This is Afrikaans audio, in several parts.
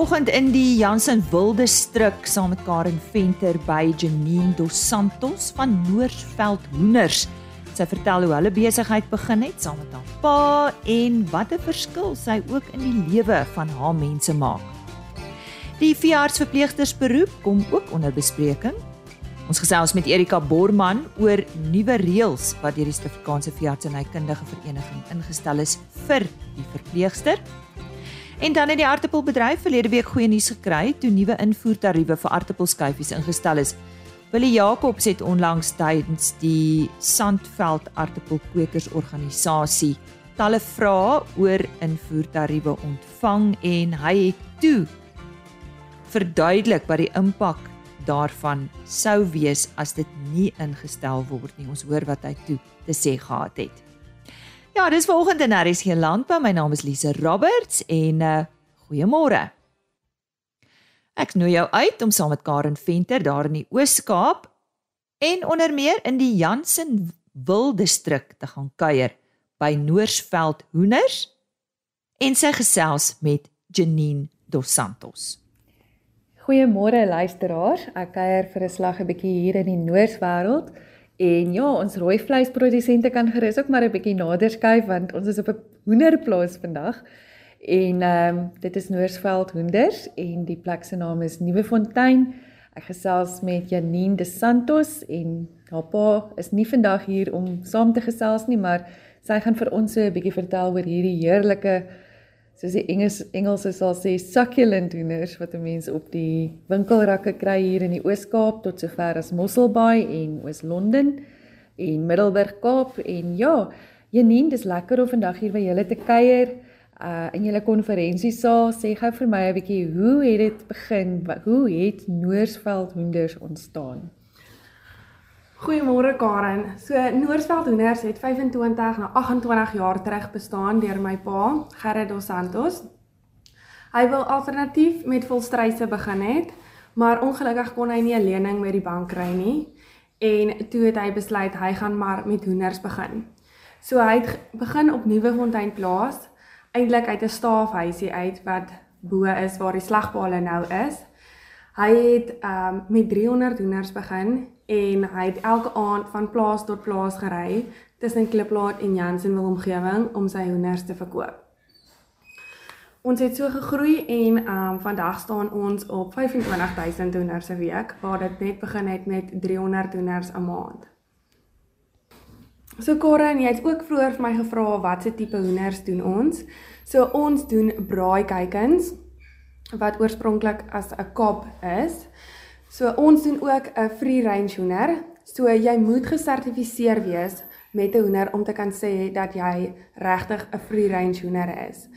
vanoggend in die Jansen Wilde stryk saam met Karen Venter by Janine Dos Santos van Noordveld Hoenders. Sy vertel hoe hulle besigheid begin het saam met haar pa en wat 'n verskil sy ook in die lewe van haar mense maak. Die veeartsverpleegstersberoep kom ook onder bespreking. Ons gesels met Erika Borman oor nuwe reëls wat deur die Suid-Afrikaanse Veeartsenykundige Vereniging ingestel is vir die verpleegster. En dan het die aardappelbedryf verlede week goeie nuus gekry toe nuwe invoertariewe vir aardappelskyfies ingestel is. Willie Jacobs het onlangs tydens die Sandveld aardappelkweekersorganisasie talle vrae oor invoertariewe ontvang en hy het toe verduidelik wat die impak daarvan sou wees as dit nie ingestel word nie. Ons hoor wat hy toe te sê gehad het. Ja, dis vanoggend in RSG Landbou. My naam is Lise Roberts en uh goeiemôre. Ek nooi jou uit om saam met Karen Venter daar in die Oos-Kaap en onder meer in die Jansen Wildistrik te gaan kuier by Noorsveld Hoenders en sy gesels met Janine Dos Santos. Goeiemôre luisteraars. Ek kuier vir 'n slag 'n bietjie hier in die Noordwêreld. En ja, ons rooi vleisprodusente kan gerus ook maar 'n bietjie nader skuif want ons is op 'n hoenderplaas vandag. En ehm um, dit is Noorsveld Hoenders en die plek se naam is Nuwefontein. Ek gesels met Janine De Santos en haar pa is nie vandag hier om saam te gesels nie, maar sy gaan vir ons so 'n bietjie vertel oor hierdie heerlike soos die Engels Engelse sal sê succulent hoenders wat 'n mens op die winkelrakke kry hier in die Oos-Kaap tot sover as Mosselbaai en Oos-London en Middelburg Kaap en ja, Janine, dis lekker om vandag hier by julle te kuier uh in julle konferensiesaal. Sê gou vir my 'n bietjie, hoe het dit begin? Hoe het Noorsveld hoenders ontstaan? Goeiemôre Karen. So Noordveld Hoenders het 25 na 28 jaar terug bestaan deur my pa, Gerrit Dos Santos. Hy wou alternatief met volstryse begin het, maar ongelukkig kon hy nie 'n lening by die bank kry nie en toe het hy besluit hy gaan maar met hoenders begin. So hy het begin op Nuwefontein plaas, eintlik uit 'n staafhuisie uit wat bo is waar die slagpale nou is. Hy het um met 300 hoenders begin en hy het elke aand van plaas tot plaas gery tussen Kliplaat en Jansenwil omgewing om sy hoenders te verkoop. Ons het so gegroei en um vandag staan ons op 25000 hoenders 'n week waar dit net begin het met 300 hoenders 'n maand. So Karen, jy het ook vroeër vir my gevra watse tipe hoenders doen ons? So ons doen braaikuikens wat oorspronklik as 'n kop is. So ons doen ook 'n free range hoender. So jy moet gesertifiseer wees met 'n hoender om te kan sê dat jy regtig 'n free range hoender is.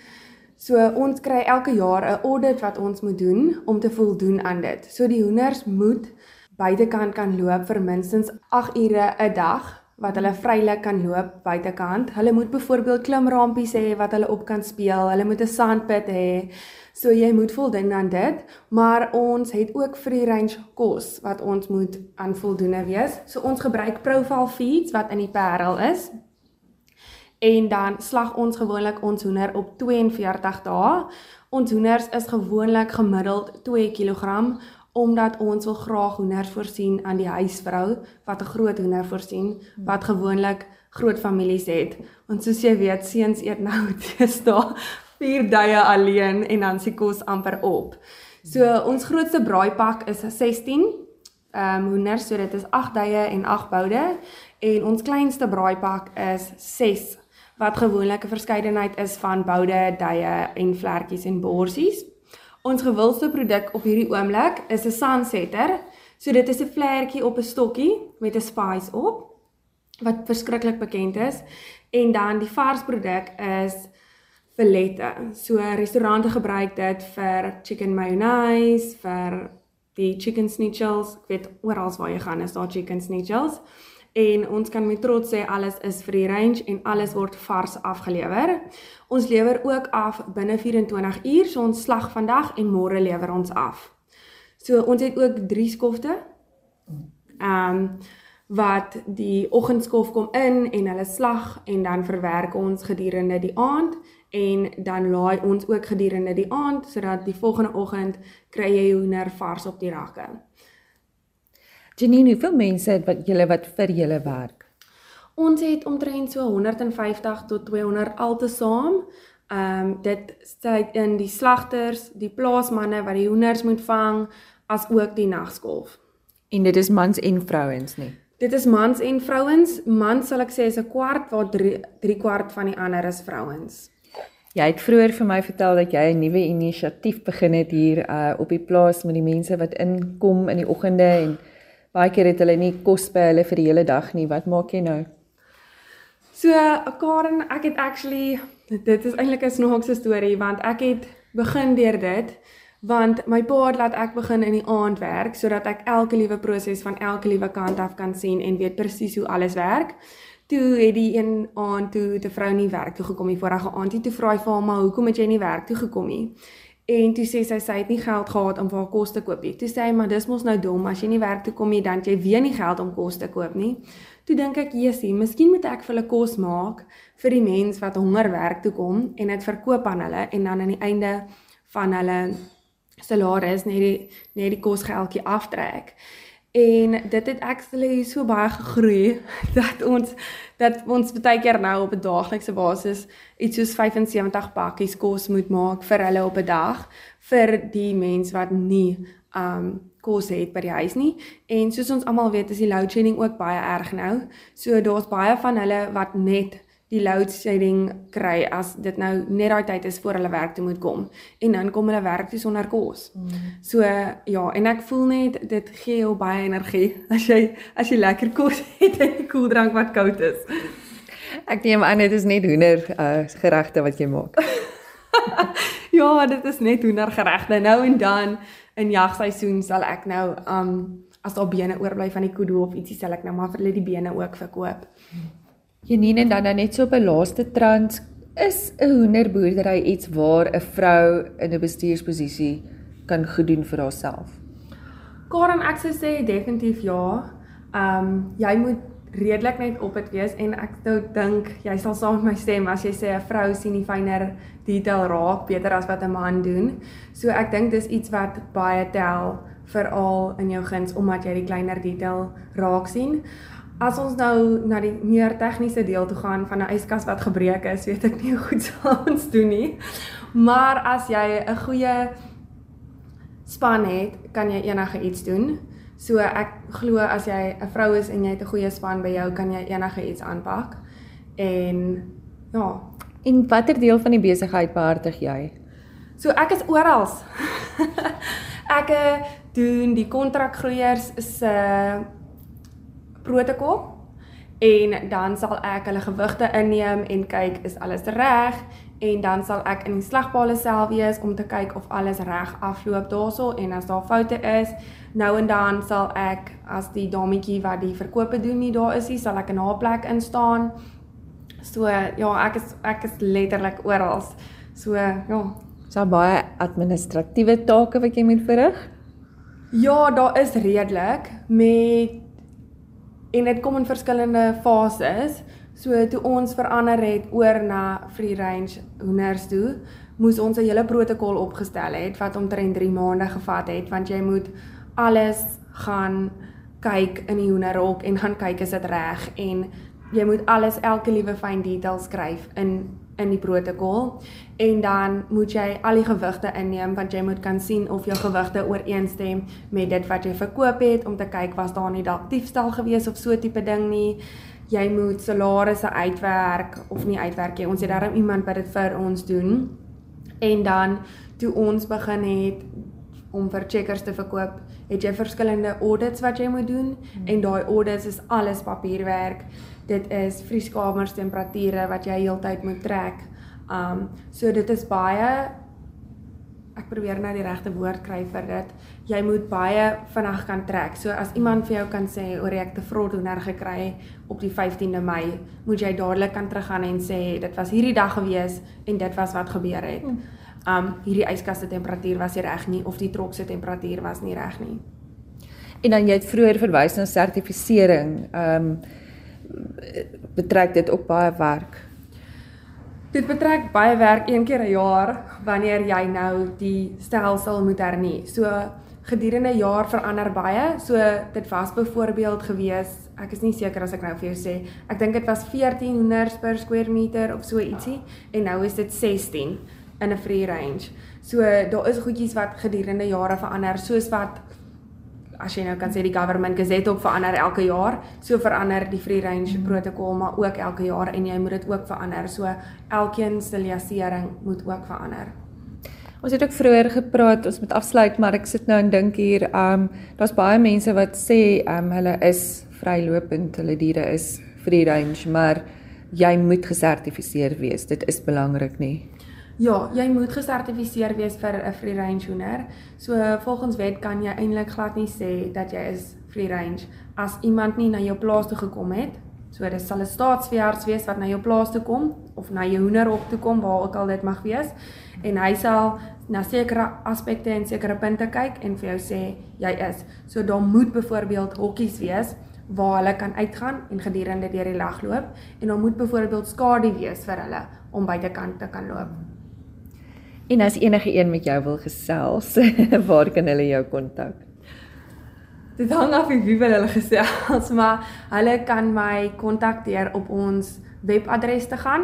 So ons kry elke jaar 'n audit wat ons moet doen om te voldoen aan dit. So die hoenders moet buitekant kan loop vir minstens 8 ure 'n dag wat hulle vrylik kan loop buitekant. Hulle moet byvoorbeeld klimrampies hê wat hulle op kan speel. Hulle moet 'n sandpit hê. So jy moet voldoen aan dit, maar ons het ook free range kos wat ons moet aan voldoende wees. So ons gebruik Profile Feeds wat in die Parel is. En dan slag ons gewoonlik ons hoender op 42 dae. Ons hoenders is gewoonlik gemiddeld 2 kg omdat ons wil graag hoenders voorsien aan die huisvrou wat 'n groot hoender voorsien wat gewoonlik groot families het. Ons soos jy weet, seuns eet nou teenoor 4 dae alleen en dan se kos amper op. So ons grootste braaipak is 16 ehm um, hoenders, so dit is 8 dae en 8 boude en ons kleinste braaipak is 6 wat gewoonlik 'n verskeidenheid is van boude, dae en vlekkies en borsies. Ons gewildste produk op hierdie oomblik is 'n sunsetter. So dit is 'n vlekkie op 'n stokkie met 'n spice op wat verskriklik bekend is en dan die vars produk is fillette. So restaurante gebruik dit vir chicken mayonnaise, vir die chicken schnitzels. Ek weet oral waar jy gaan is daar chicken schnitzels. En ons kan met trots sê alles is free range en alles word vars afgelewer. Ons lewer ook af binne 24 uur, so ons slag vandag en môre lewer ons af. So ons het ook 3 skofte. Ehm um, wat die oggendskof kom in en hulle slag en dan verwerk ons gedurende die aand en dan laai ons ook gedurende die aand sodat die volgende oggend kry jy hoender vars op die rakke. Janine, hoeveel mense het wat julle wat vir julle werk? Ons het omtrent so 150 tot 200 altesaam. Ehm um, dit sluit in die slagters, die plaasmanne wat die hoenders moet vang, as ook die nagskolf. En dit is mans en vrouens nie. Dit is mans en vrouens. Mans sal ek sê is 'n kwart waar 3 kwart van die ander is vrouens. Jy het vroeër vir my vertel dat jy 'n nuwe inisiatief begin het hier uh op die plaas met die mense wat inkom in die oggende en baie keer het hulle nie kos by hulle vir die hele dag nie. Wat maak jy nou? So, Karen, ek het actually dit is eintlik 'n snaakse storie want ek het begin deur dit want my pa het laat ek begin in die aand werk sodat ek elke liewe proses van elke liewe kant af kan sien en weet presies hoe alles werk. Toe het die een aand toe te vrou nie werk toe gekom nie vorige aand toe vra hy vir hom maar hoekom het jy nie werk toe gekom nie? En toe sê sy sy het nie geld gehad om vir haar kos te koop nie. Toe sê hy maar dis mos nou dom as jy nie werk toe kom nie dan jy weer nie geld om kos te koop nie. Toe dink ek, "Jessie, miskien moet ek vir hulle kos maak vir die mens wat honger werk toe kom en dit verkoop aan hulle en dan aan die einde van hulle salaris net die net die kosgeldjie aftrek." En dit het actually so baie gegroei dat ons dat ons baie keer nou op 'n daaglikse basis iets soos 75 pakkies kos moet maak vir hulle op 'n dag vir die mense wat nie um kos het by die huis nie. En soos ons almal weet, is die load shedding ook baie erg nou. So daar's baie van hulle wat net die load shedding kry as dit nou net daai tyd is voor hulle werk toe moet kom en dan kom hulle werk toe sonder kos. Mm. So ja, en ek voel net dit gee jou baie energie as jy as jy lekker kos het en 'n koeldrank wat koud is. Ek neem aan dit is net hoender uh, geregte wat jy maak. ja, dit is net hoender geregte nou en dan in jagseisoen sal ek nou um as daar bene oorbly van die kudu of ietsie sal ek nou maar vir hulle die bene ook verkoop. Janine en dan nou net so op 'n laaste trans is 'n hoenderboerdery iets waar 'n vrou in 'n bestuursposisie kan goed doen vir haarself. Karen ek sou sê definitief ja. Um jy moet redelik net op dit wees en ek sou dink jy sal saam met my stem as jy sê 'n vrou sien die fynere detail raak beter as wat 'n man doen. So ek dink dis iets wat baie tel veral in jou guns omdat jy die kleiner detail raak sien. As ons nou na die meer tegniese deel toe gaan van 'n yskas wat gebreek is, weet ek nie hoe goed sal ons doen nie. Maar as jy 'n goeie span het, kan jy enige iets doen. So ek glo as jy 'n vrou is en jy het 'n goeie span by jou, kan jy enige iets aanpak. En ja, en watter deel van die besigheid behartig jy? So ek is oral. ek eh, doen die kontrakgroeiers se uh, protokol en dan sal ek hulle gewigte inneem en kyk is alles reg en dan sal ek in die slagpale self wees om te kyk of alles reg afloop daarso en as daar foute is Nou en dan sal ek as die dametjie wat die verkope doen nie daar is nie, sal ek in haar plek instaan. So ja, ek is ek is letterlik oral. So ja, is daar baie administratiewe take wat jy moet verrig? Ja, daar is redelik met en dit kom in verskillende fases. So toe ons verander het oor na free range hoenders toe, moes ons 'n hele protokol opgestel het wat omtrent 3 maande gevat het want jy moet alles gaan kyk in die hoenderhok en gaan kyk is dit reg en jy moet alles elke liewe fyn detail skryf in in die protokol. En dan moet jy al die gewigte inneem want jy moet kan sien of jou gewigte ooreenstem met dit wat jy verkoop het om te kyk was daar nie dalk diefstal gewees of so tipe ding nie. Jy moet salarisse uitwerk of nie uitwerk jy ons het daarom iemand wat dit vir ons doen. En dan toe ons begin het om vir checkers te verkoop, het jy verskillende audits wat jy moet doen. Hmm. en daai audits is alles papierwerk. Dit is vrieskamers temperature wat jy heeltyd moet trek. Um so dit is baie ek probeer nou die regte woord kry vir dit. Jy moet baie vinnig kan trek. So as iemand vir jou kan sê oor ek te vrot hoender gekry op die 15de Mei, moet jy dadelik kan teruggaan en sê dit was hierdie dag gewees en dit was wat gebeur het. Hmm um hierdie yskas se temperatuur was nie reg nie of die trok se temperatuur was nie reg nie. En dan jy het vroeër verwys na sertifisering. Um, betrek dit ook baie werk. Dit betrek baie werk een keer 'n jaar wanneer jy nou die stelsel moet hernie. So gedurende jaar verander baie. So dit was byvoorbeeld gewees, ek is nie seker as ek nou vir jou sê, ek dink dit was 14 hoenders per square meter of so ietsie en nou is dit 16 in 'n free range. So daar is goedjies wat gedurende jare verander, soos wat as jy nou kan sê die government gazette ook verander elke jaar, so verander die free range protokol maar ook elke jaar en jy moet dit ook verander. So elkeen se lisensiering moet ook verander. Ons het ook vroeër gepraat, ons moet afsluit, maar ek sit nou en dink hier, ehm um, daar's baie mense wat sê ehm um, hulle is vrylopend, hulle diere is free range, maar jy moet gesertifiseer wees. Dit is belangrik nie. Ja, jy moet gesertifiseer wees vir 'n free range hoender. So volgens wet kan jy eintlik glad nie sê dat jy is free range as iemand nie na jou plaas toe gekom het. So dit sal 'n staatsveearts wees wat na jou plaas toe kom of na jou hoender op toe kom waar ook al dit mag wees en hy sal na sekere aspekte en sekere punte kyk en vir jou sê jy is. So daar moet byvoorbeeld hokkies wees waar hulle kan uitgaan en gedurende deur die lag loop en daar moet byvoorbeeld skadu wees vir hulle om buitekant te kan loop. En as enige een met jou wil gesels, waar kan hulle jou kontak? Dit hang af wie wil hulle gesels, maar hulle kan my kontak deur op ons webadres te gaan.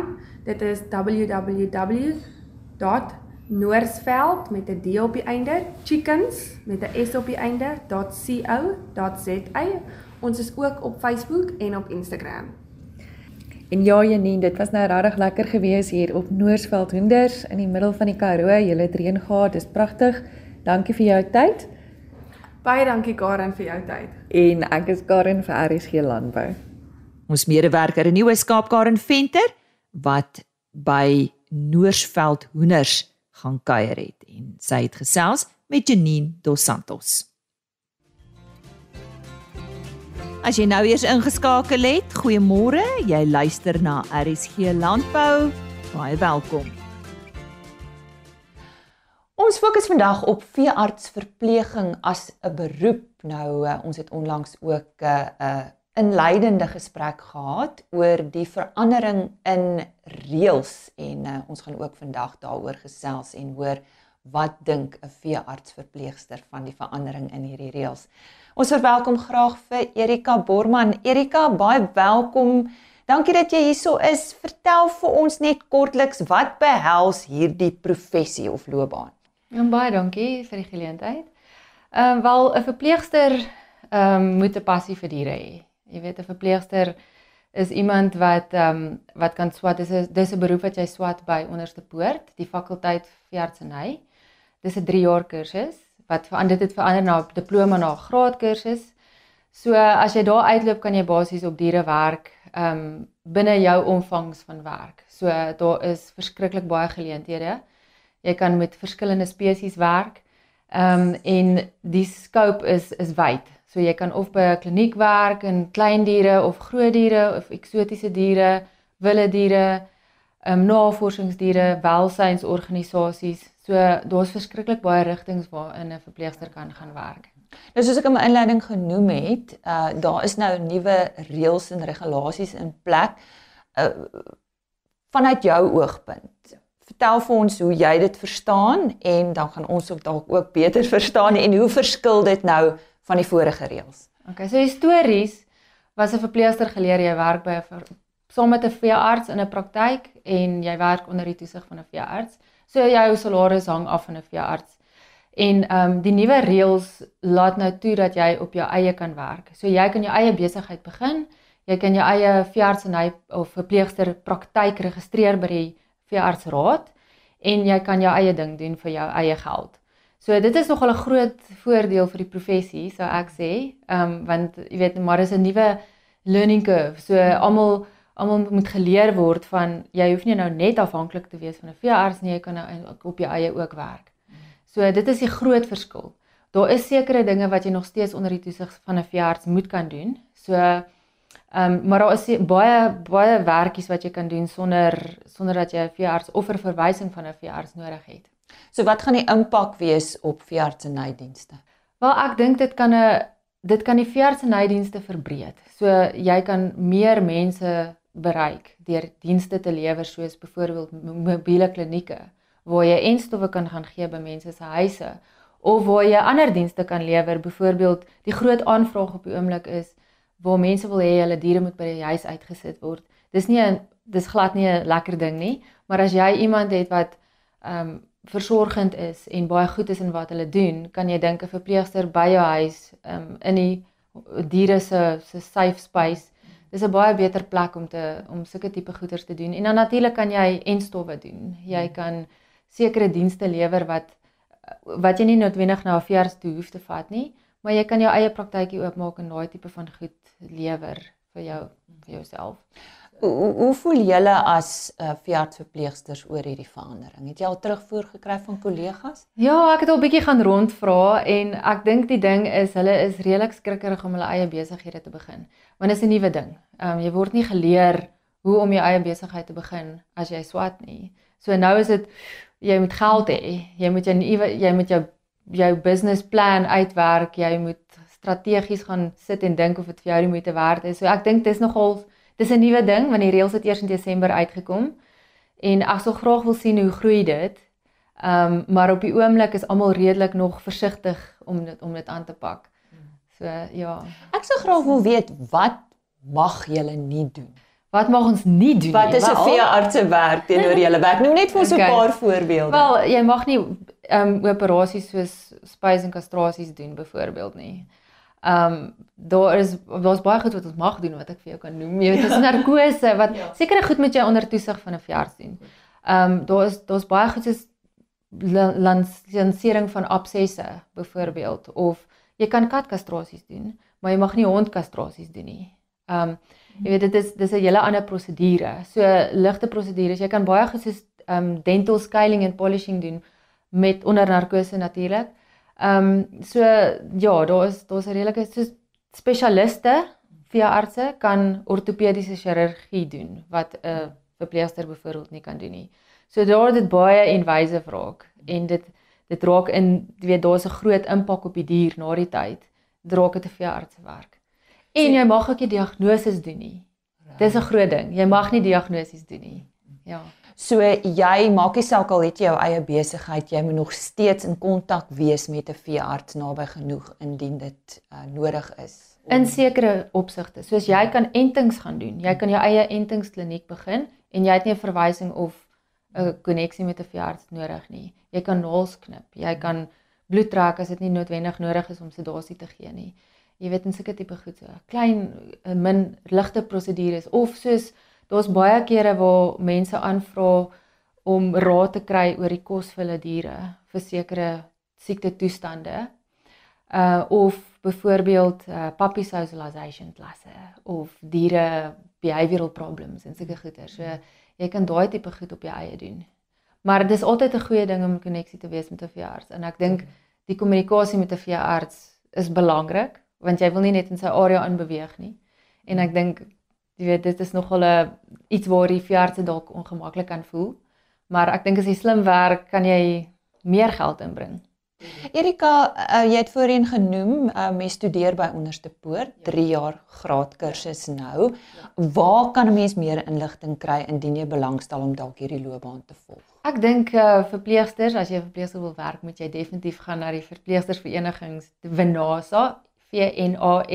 Dit is www.noorsveld met 'n d op die einde, chickens met 'n s op die einde .co.za. Ons is ook op Facebook en op Instagram. En ja Janine, dit was nou regtig lekker gewees hier op Noorsveld Hoenders in die middel van die Karoo. Julle het reën gehad, dis pragtig. Dankie vir jou tyd. Baie dankie Karen vir jou tyd. En ek is Karen vir RSG Landbou. Ons medewerker in Nuwe Skaap Karen Venter wat by Noorsveld Hoenders gaan kuier het en sy het gesels met Janine Dos Santos. As jy nou eers ingeskakel het, goeiemôre. Jy luister na RSG Landbou. Baie welkom. Ons fokus vandag op veeartsverpleging as 'n beroep. Nou eh, ons het onlangs ook eh, 'n uh, 'n inleidende gesprek gehad oor die verandering in reëls en uh, ons gaan ook vandag daaroor gesels en hoor wat dink 'n veeartsverpleegster van die verandering in hierdie reëls. Ons verwelkom graag vir Erika Borman. Erika, baie welkom. Dankie dat jy hierso is. Vertel vir ons net kortliks wat behels hierdie professie of loopbaan. Ja, baie dankie vir die geleentheid. Ehm um, wel 'n verpleegster ehm um, moet 'n passie vir diere hê. Jy weet 'n verpleegster is iemand wat ehm um, wat kan swat. Dis 'n dis 'n beroep wat jy swat by onderste poort, die fakulteit veeartseny. Dis 'n 3 jaar kursus wat verander dit verander na diploma na graadkursus. So as jy daar uitloop kan jy basies op diere werk ehm um, binne jou omvangs van werk. So daar is verskriklik baie geleenthede. Jy kan met verskillende spesies werk. Ehm um, en die scope is is wyd. So jy kan of by 'n kliniek werk in klein diere of groot diere of eksotiese diere, wilde diere, ehm um, navorsingsdiere, welsynsorganisasies. So daar's verskriklik baie rigtings waarin 'n verpleegster kan gaan werk. Nou soos ek in my inleiding genoem het, uh daar is nou nuwe reëls en regulasies in plek uh vanuit jou oogpunt. Vertel vir ons hoe jy dit verstaan en dan gaan ons ook dalk ook beter verstaan en hoe verskil dit nou van die vorige reëls. Okay, so histories was 'n verpleegster geleer jy werk by 'n saam met 'n veearts in 'n praktyk en jy werk onder die toesig van 'n veearts. So jou salaris hang af van 'n veearts. En ehm um, die nuwe reëls laat nou toe dat jy op jou eie kan werk. So jy kan jou eie besigheid begin. Jy kan jou eie veeartseny of verpleegster praktyk registreer by die veeartsraad en jy kan jou eie ding doen vir jou eie geld. So dit is nogal 'n groot voordeel vir die professie, sou ek sê. Ehm um, want jy weet maar dis 'n nuwe learning curve. So almal almal moet geleer word van jy hoef nie nou net afhanklik te wees van 'n veearts nie, jy kan nou op jou eie ook werk. So dit is die groot verskil. Daar is sekere dinge wat jy nog steeds onder die toesig van 'n veearts moet kan doen. So ehm um, maar daar is baie baie werkies wat jy kan doen sonder sonder dat jy 'n veearts of 'n verwysing van 'n veearts nodig het. So wat gaan die impak wees op veeartsenydienste? Wel ek dink dit kan 'n dit kan die veeartsenydienste verbreek. So jy kan meer mense bereik deur dienste te lewer soos byvoorbeeld mobiele klinieke waar jy enstowwe kan gaan gee by mense se huise of waar jy ander dienste kan lewer. Byvoorbeeld die groot aanvraag op die oomblik is waar mense wil hê hulle diere moet by die huis uitgesit word. Dis nie 'n dis glad nie 'n lekker ding nie, maar as jy iemand het wat ehm um, versorgend is en baie goed is in wat hulle doen, kan jy dink 'n verpleegster by jou huis ehm um, in die diere se se safe space. Dis 'n baie beter plek om te om sulke tipe goeders te doen. En dan natuurlik kan jy enstowwe doen. Jy kan sekere dienste lewer wat wat jy nie noodwendig na 'n veearts toe hoef te vat nie, maar jy kan jou eie praktykie oopmaak en daai tipe van goed lewer vir jou vir jouself. Hoe hoe voel julle as uh, veeartsverpleegsters oor hierdie verandering? Het jy al terugvoer gekry van kollegas? Ja, ek het al bietjie gaan rondvra en ek dink die ding is hulle is redelik skrikkerig om hulle eie besighede te begin. Want dit is 'n nuwe ding. Ehm um, jy word nie geleer hoe om jou eie besigheid te begin as jy swat nie. So nou is dit jy moet geld hê. Jy moet jou jy moet jou jou business plan uitwerk. Jy moet strategies gaan sit en dink of dit vir jou die moeite werd is. So ek dink dis nogal dis 'n nuwe ding want die reëls het eers in Desember uitgekom. En ek sou graag wil sien hoe groei dit. Ehm um, maar op die oomblik is almal redelik nog versigtig om dit om dit aan te pak. So ja. Ek sou graag wil weet wat mag julle nie doen? Wat mag ons nie doen nie? Wat is 'n veeartse werk teenoor julle werk? Noem net vir ons 'n okay. paar voorbeelde. Wel, jy mag nie ehm um, operasies soos spys en kastrasies doen byvoorbeeld nie. Ehm um, daar is daar's baie goed wat ons mag doen wat ek vir jou kan noem. Jy weet, dis narkose wat ja. sekere goed met jou onder toesig van 'n veearts doen. Ehm um, daar is daar's baie goed soos lansering van absesse byvoorbeeld of jy kan katkastrasies doen, maar jy mag nie hondkastrasies doen nie. Ehm um, Jy weet dit is dis 'n hele ander prosedure. So ligte prosedures. Jy kan baie gesoos ehm um, dental scaling en polishing doen met onder narkose natuurlik. Ehm um, so ja, daar is daar's 'n redelike so spesialiste veeartse kan ortopediese chirurgie doen wat 'n uh, verpleegster byvoorbeeld nie kan doen nie. So daar dit baie invasive raak en dit dit raak in weet daar's 'n groot impak op die dier na die tyd. Draak dit te veeartse werk. En jy mag ook nie diagnoses doen nie. Dis 'n groot ding. Jy mag nie diagnoses doen nie. Ja. So jy maak nie saak al het jy jou eie besigheid, jy moet nog steeds in kontak wees met 'n veearts naby genoeg indien dit uh, nodig is. In sekere opsigte, soos jy kan entings gaan doen. Jy kan jou eie entingskliniek begin en jy het nie 'n verwysing of 'n koneksie met 'n veearts nodig nie. Jy kan naels knip, jy kan bloed trek as dit nie noodwendig nodig is om sedasie te gee nie jy weet in sulke tipe goed so klein eh, min ligte prosedures of soos daar's baie kere waar mense aanvra om raad te kry oor die kos vir hulle diere vir sekere siekte toestande. Uh of byvoorbeeld uh, puppy socialization klasse of diere behavioral problems en sulke goeie. So jy kan daai tipe goed op jou eie doen. Maar dit is altyd 'n goeie ding om koneksie te wees met 'n veearts. En ek dink die kommunikasie met 'n veearts is belangrik want jy wil nie net in sy area inbeweeg nie. En ek dink jy weet dit is nogal 'n iets waar die veeartse dalk ongemaklik kan voel. Maar ek dink as jy slim werk, kan jy meer geld inbring. Erika, uh, jy het voorheen genoem, uh, mens studeer by Onderste Poort, 3 jaar graad kursus nou. Waar kan 'n mens meer inligting kry indien jy belangstel om dalk hierdie loopbaan te volg? Ek dink uh, verpleegsters, as jy verpleegster wil werk, moet jy definitief gaan na die verpleegstersverenigings Wenasa vnasa.net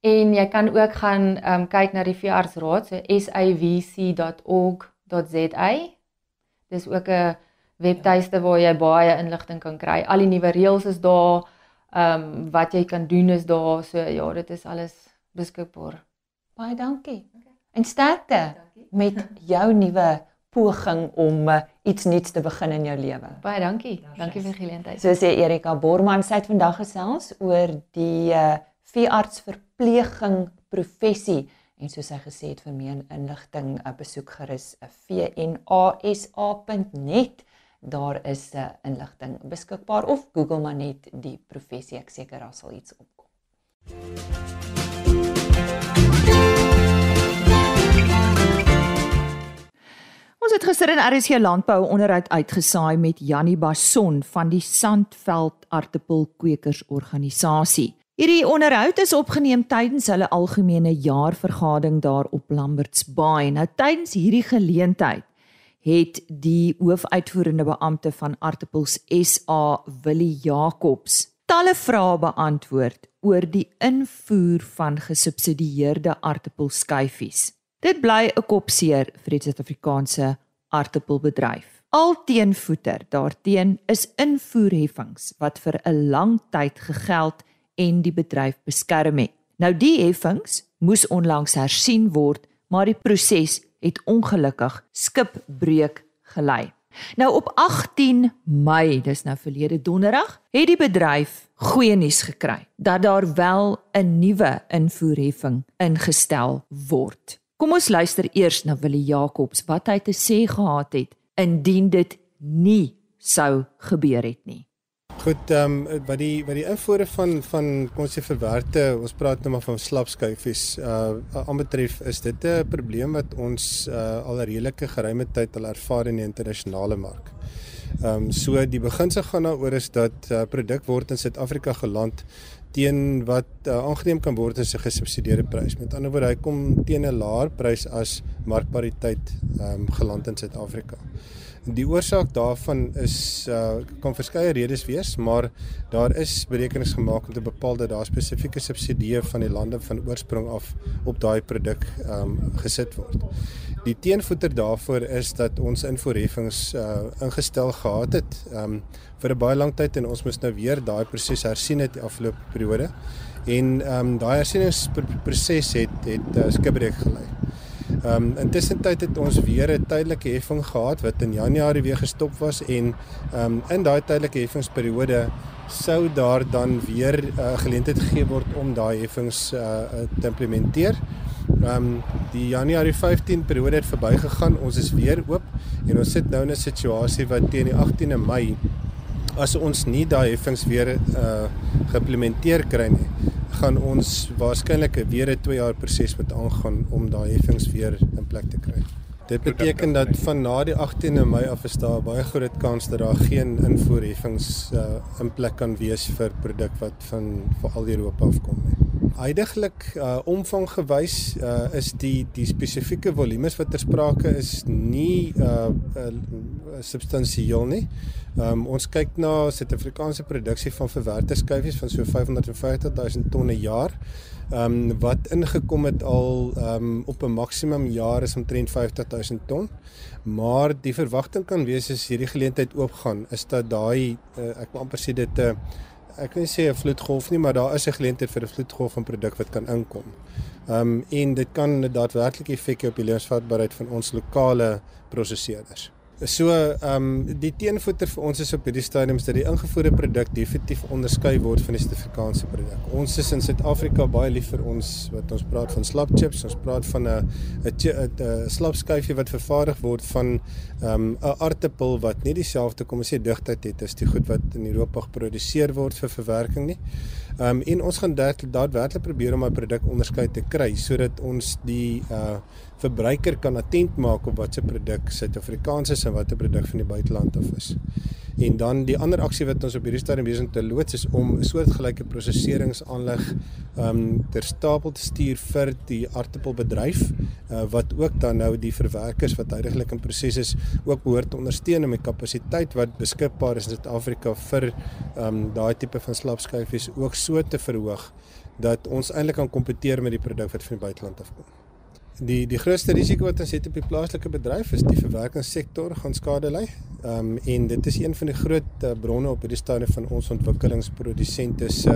en jy kan ook gaan um, kyk na die veeartsraad so savc.org.za dis ook 'n webtuiste waar jy baie inligting kan kry al die nuwe reëls is daar ehm um, wat jy kan doen is daar so ja dit is alles beskikbaar baie dankie okay. en sterkte dankie. met jou nuwe poging om uh, iets nuuts te begin in jou lewe. Baie dankie. Dankie vir die geleentheid. So sê Erika Borman, sy het vandag gesels oor die uh, veeartsverpleging professie en soos sy gesê het vir meer inligting, uh, besoek gerus 'n uh, vnasa.net. Daar is 'n uh, inligting beskikbaar of Google maar net die professie, ek seker daar sal iets opkom. Ons het gister in RSG Landbou onderhoud uitgesaai met Jannie Bason van die Sandveld Aartappelkweekers Organisasie. Hierdie onderhoud is opgeneem tydens hulle algemene jaarvergadering daar op Lamberts Bay. Nou tydens hierdie geleentheid het die hoofuitvoerende beampte van Aartappels SA, Willie Jacobs, talle vrae beantwoord oor die invoer van gesubsidieerde aartappelskyfies. Dit bly 'n kopseer vir die Suid-Afrikaanse aartappelbedryf. Al teenvoeter daarteen is invoerheffings wat vir 'n lang tyd gegeld en die bedryf beskerm het. Nou die heffings moes onlangs hersien word, maar die proses het ongelukkig skipbreuk gelei. Nou op 18 Mei, dis nou verlede donderdag, het die bedryf goeie nuus gekry dat daar wel 'n nuwe invoerheffing ingestel word. Kom ons luister eers na Willie Jacobs wat hy te sê gehad het indien dit nie sou gebeur het nie. Goed, ehm um, wat die wat die invoere van van kom ons sê verwerkte, ons praat nou maar van slapskuifies. Uh aanbetref is dit 'n probleem wat ons uh al 'n redelike geruime tyd al ervaar in die internasionale mark. Ehm um, so die beginsel gaan daaroor is dat uh, produk word in Suid-Afrika geland teen wat uh, aangeneem kan word as 'n gesubsidieerde prys. Met ander woorde, hy kom teen 'n laer prys as markpariteit ehm um, geland in Suid-Afrika. Die oorsaak daarvan is uh kan verskeie redes wees, maar daar is berekenings gemaak om te bepaal dat daar spesifieke subsidieë van die lande van oorsprong af op daai produk um gesit word. Die teenvoeter daarvoor is dat ons invoerheffings uh ingestel gehad het um vir 'n baie lang tyd en ons moet nou weer daai proses hersien het die afgelope periode. En um daai hersieningsproses het het uh, skibreek gelei. Ehm um, intussen tyd het ons weer 'n tydelike heffing gehad wat in Januarie weer gestop was en ehm um, in daai tydelike heffingsperiode sou daar dan weer 'n uh, geleentheid gegee word om daai heffings uh, te implementeer. Ehm um, die Januarie 15 periode het verbygegaan. Ons is weer oop en ons sit nou in 'n situasie wat teen die 18de Mei as ons nie daai heffings weer uh geïmplementeer kry nie, gaan ons waarskynlik weer 'n 2 jaar proses moet aangaan om daai heffings weer in plek te kry. Dit beteken dat van na die 18de Mei af is daar baie groot kans dat daar geen invoerheffings uh in plek kan wees vir produk wat van veral Europa afkom nie. Heidiglik uh omvang gewys uh is die die spesifieke volumes wat ter sprake is nie uh, uh substansieel nie. Um ons kyk na Suid-Afrikaanse produksie van verwerkte skyfies van so 550 000 tonne per jaar. Um wat ingekom het al um op 'n maksimum jaar is omtrent 50 000 ton. Maar die verwagting kan wees as hierdie geleentheid oopgaan is dat daai uh, ek wil amper sê dit 'n uh, ek nie sê 'n vloedgolf nie, maar daar is 'n geleentheid vir 'n vloedgolf van produk wat kan inkom. Ehm um, en dit kan daadwerklik effek hê op die lewensvatbaarheid van ons lokale prosesseerders. So ehm um, die teenvoeter vir ons is op hierdie stadium dat die ingevoerde produk definitief onderskei word van die Suid-Afrikaanse produk. Ons is in Suid-Afrika baie lief vir ons wat ons praat van slap chips, ons praat van 'n 'n slap skyfie wat vervaardig word van ehm um, 'n aartappel wat nie dieselfde kom ons sê digtheid het as die goed wat in Europa geproduseer word vir verwerking nie. Ehm um, en ons gaan daadwerklik probeer om 'n produk onderskei te kry sodat ons die uh verbruiker kan attent maak op watse produk Suid-Afrikaans is en watter produk van die buiteland af is. En dan die ander aksie wat ons op hierdie stadium besig te loods is om 'n soortgelyke prosesseringsaanleg ehm um, ter stapel te stuur vir die aardappelbedryf uh, wat ook dan nou die verwerkers wat heidaglik in proses is ook behoort te ondersteun die kapasiteit wat beskikbaar is in Suid-Afrika vir ehm um, daai tipe van slapskyfies ook so te verhoog dat ons eintlik kan kompeteer met die produk wat van die buiteland afkom. Die die grootste risiko wat ons het op die plaaslike bedryf is die verwerkingssektor gaan skade ly. Ehm um, en dit is een van die groot uh, bronne op hierdie stadium van ons ontwikkelingsprodusente se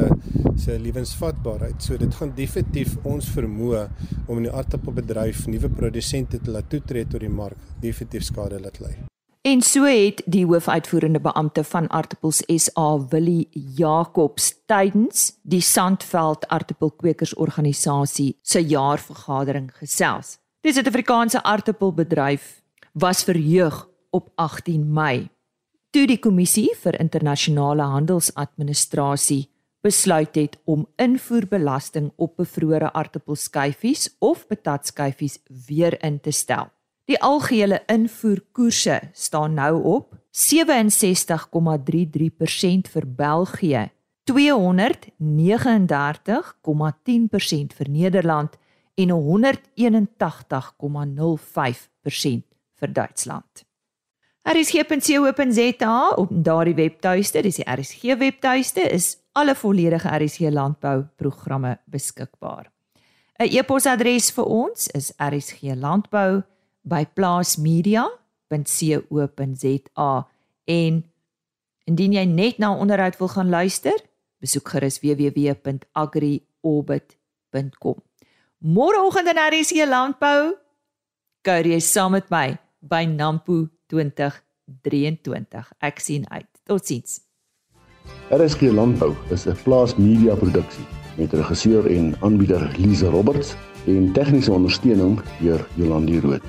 se lewensvatbaarheid. So dit gaan definitief ons vermoë om in die aardappelbedryf nuwe produsente te laat toetree tot die mark definitief skade laat ly. En so het die hoofuitvoerende beampte van Aartappels SA, Willie Jacobs, tydens die Sandveld Aartappelkweekers Organisasie se jaarvergadering gesels. Die Suid-Afrikaanse aartappelbedryf was verheug op 18 Mei toe die kommissie vir internasionale handelsadministrasie besluit het om invoerbelasting op bevrore aartappelskyfies of patatskyfies weer in te stel. Die algehele invoerkoerse staan nou op 67,33% vir België, 239,10% vir Nederland en 181,05% vir Duitsland. RSG.co.za op daardie webtuiste, dis die RSG webtuiste, is alle volledige RSG landbou programme beskikbaar. 'n E-posadres vir ons is rsglandbou@plaasmedia.co.za en indien jy net na onderhoud wil gaan luister, besoek gerus www.agriorbit.com. Môreoggend in RSC Landbou kuier jy saam met my by Nampo 2023. Ek sien uit. Totsiens. RSG Landbou is 'n plaas media produksie met regisseur en aanbieder Lize Roberts en tegniese ondersteuning deur Jolandi Root.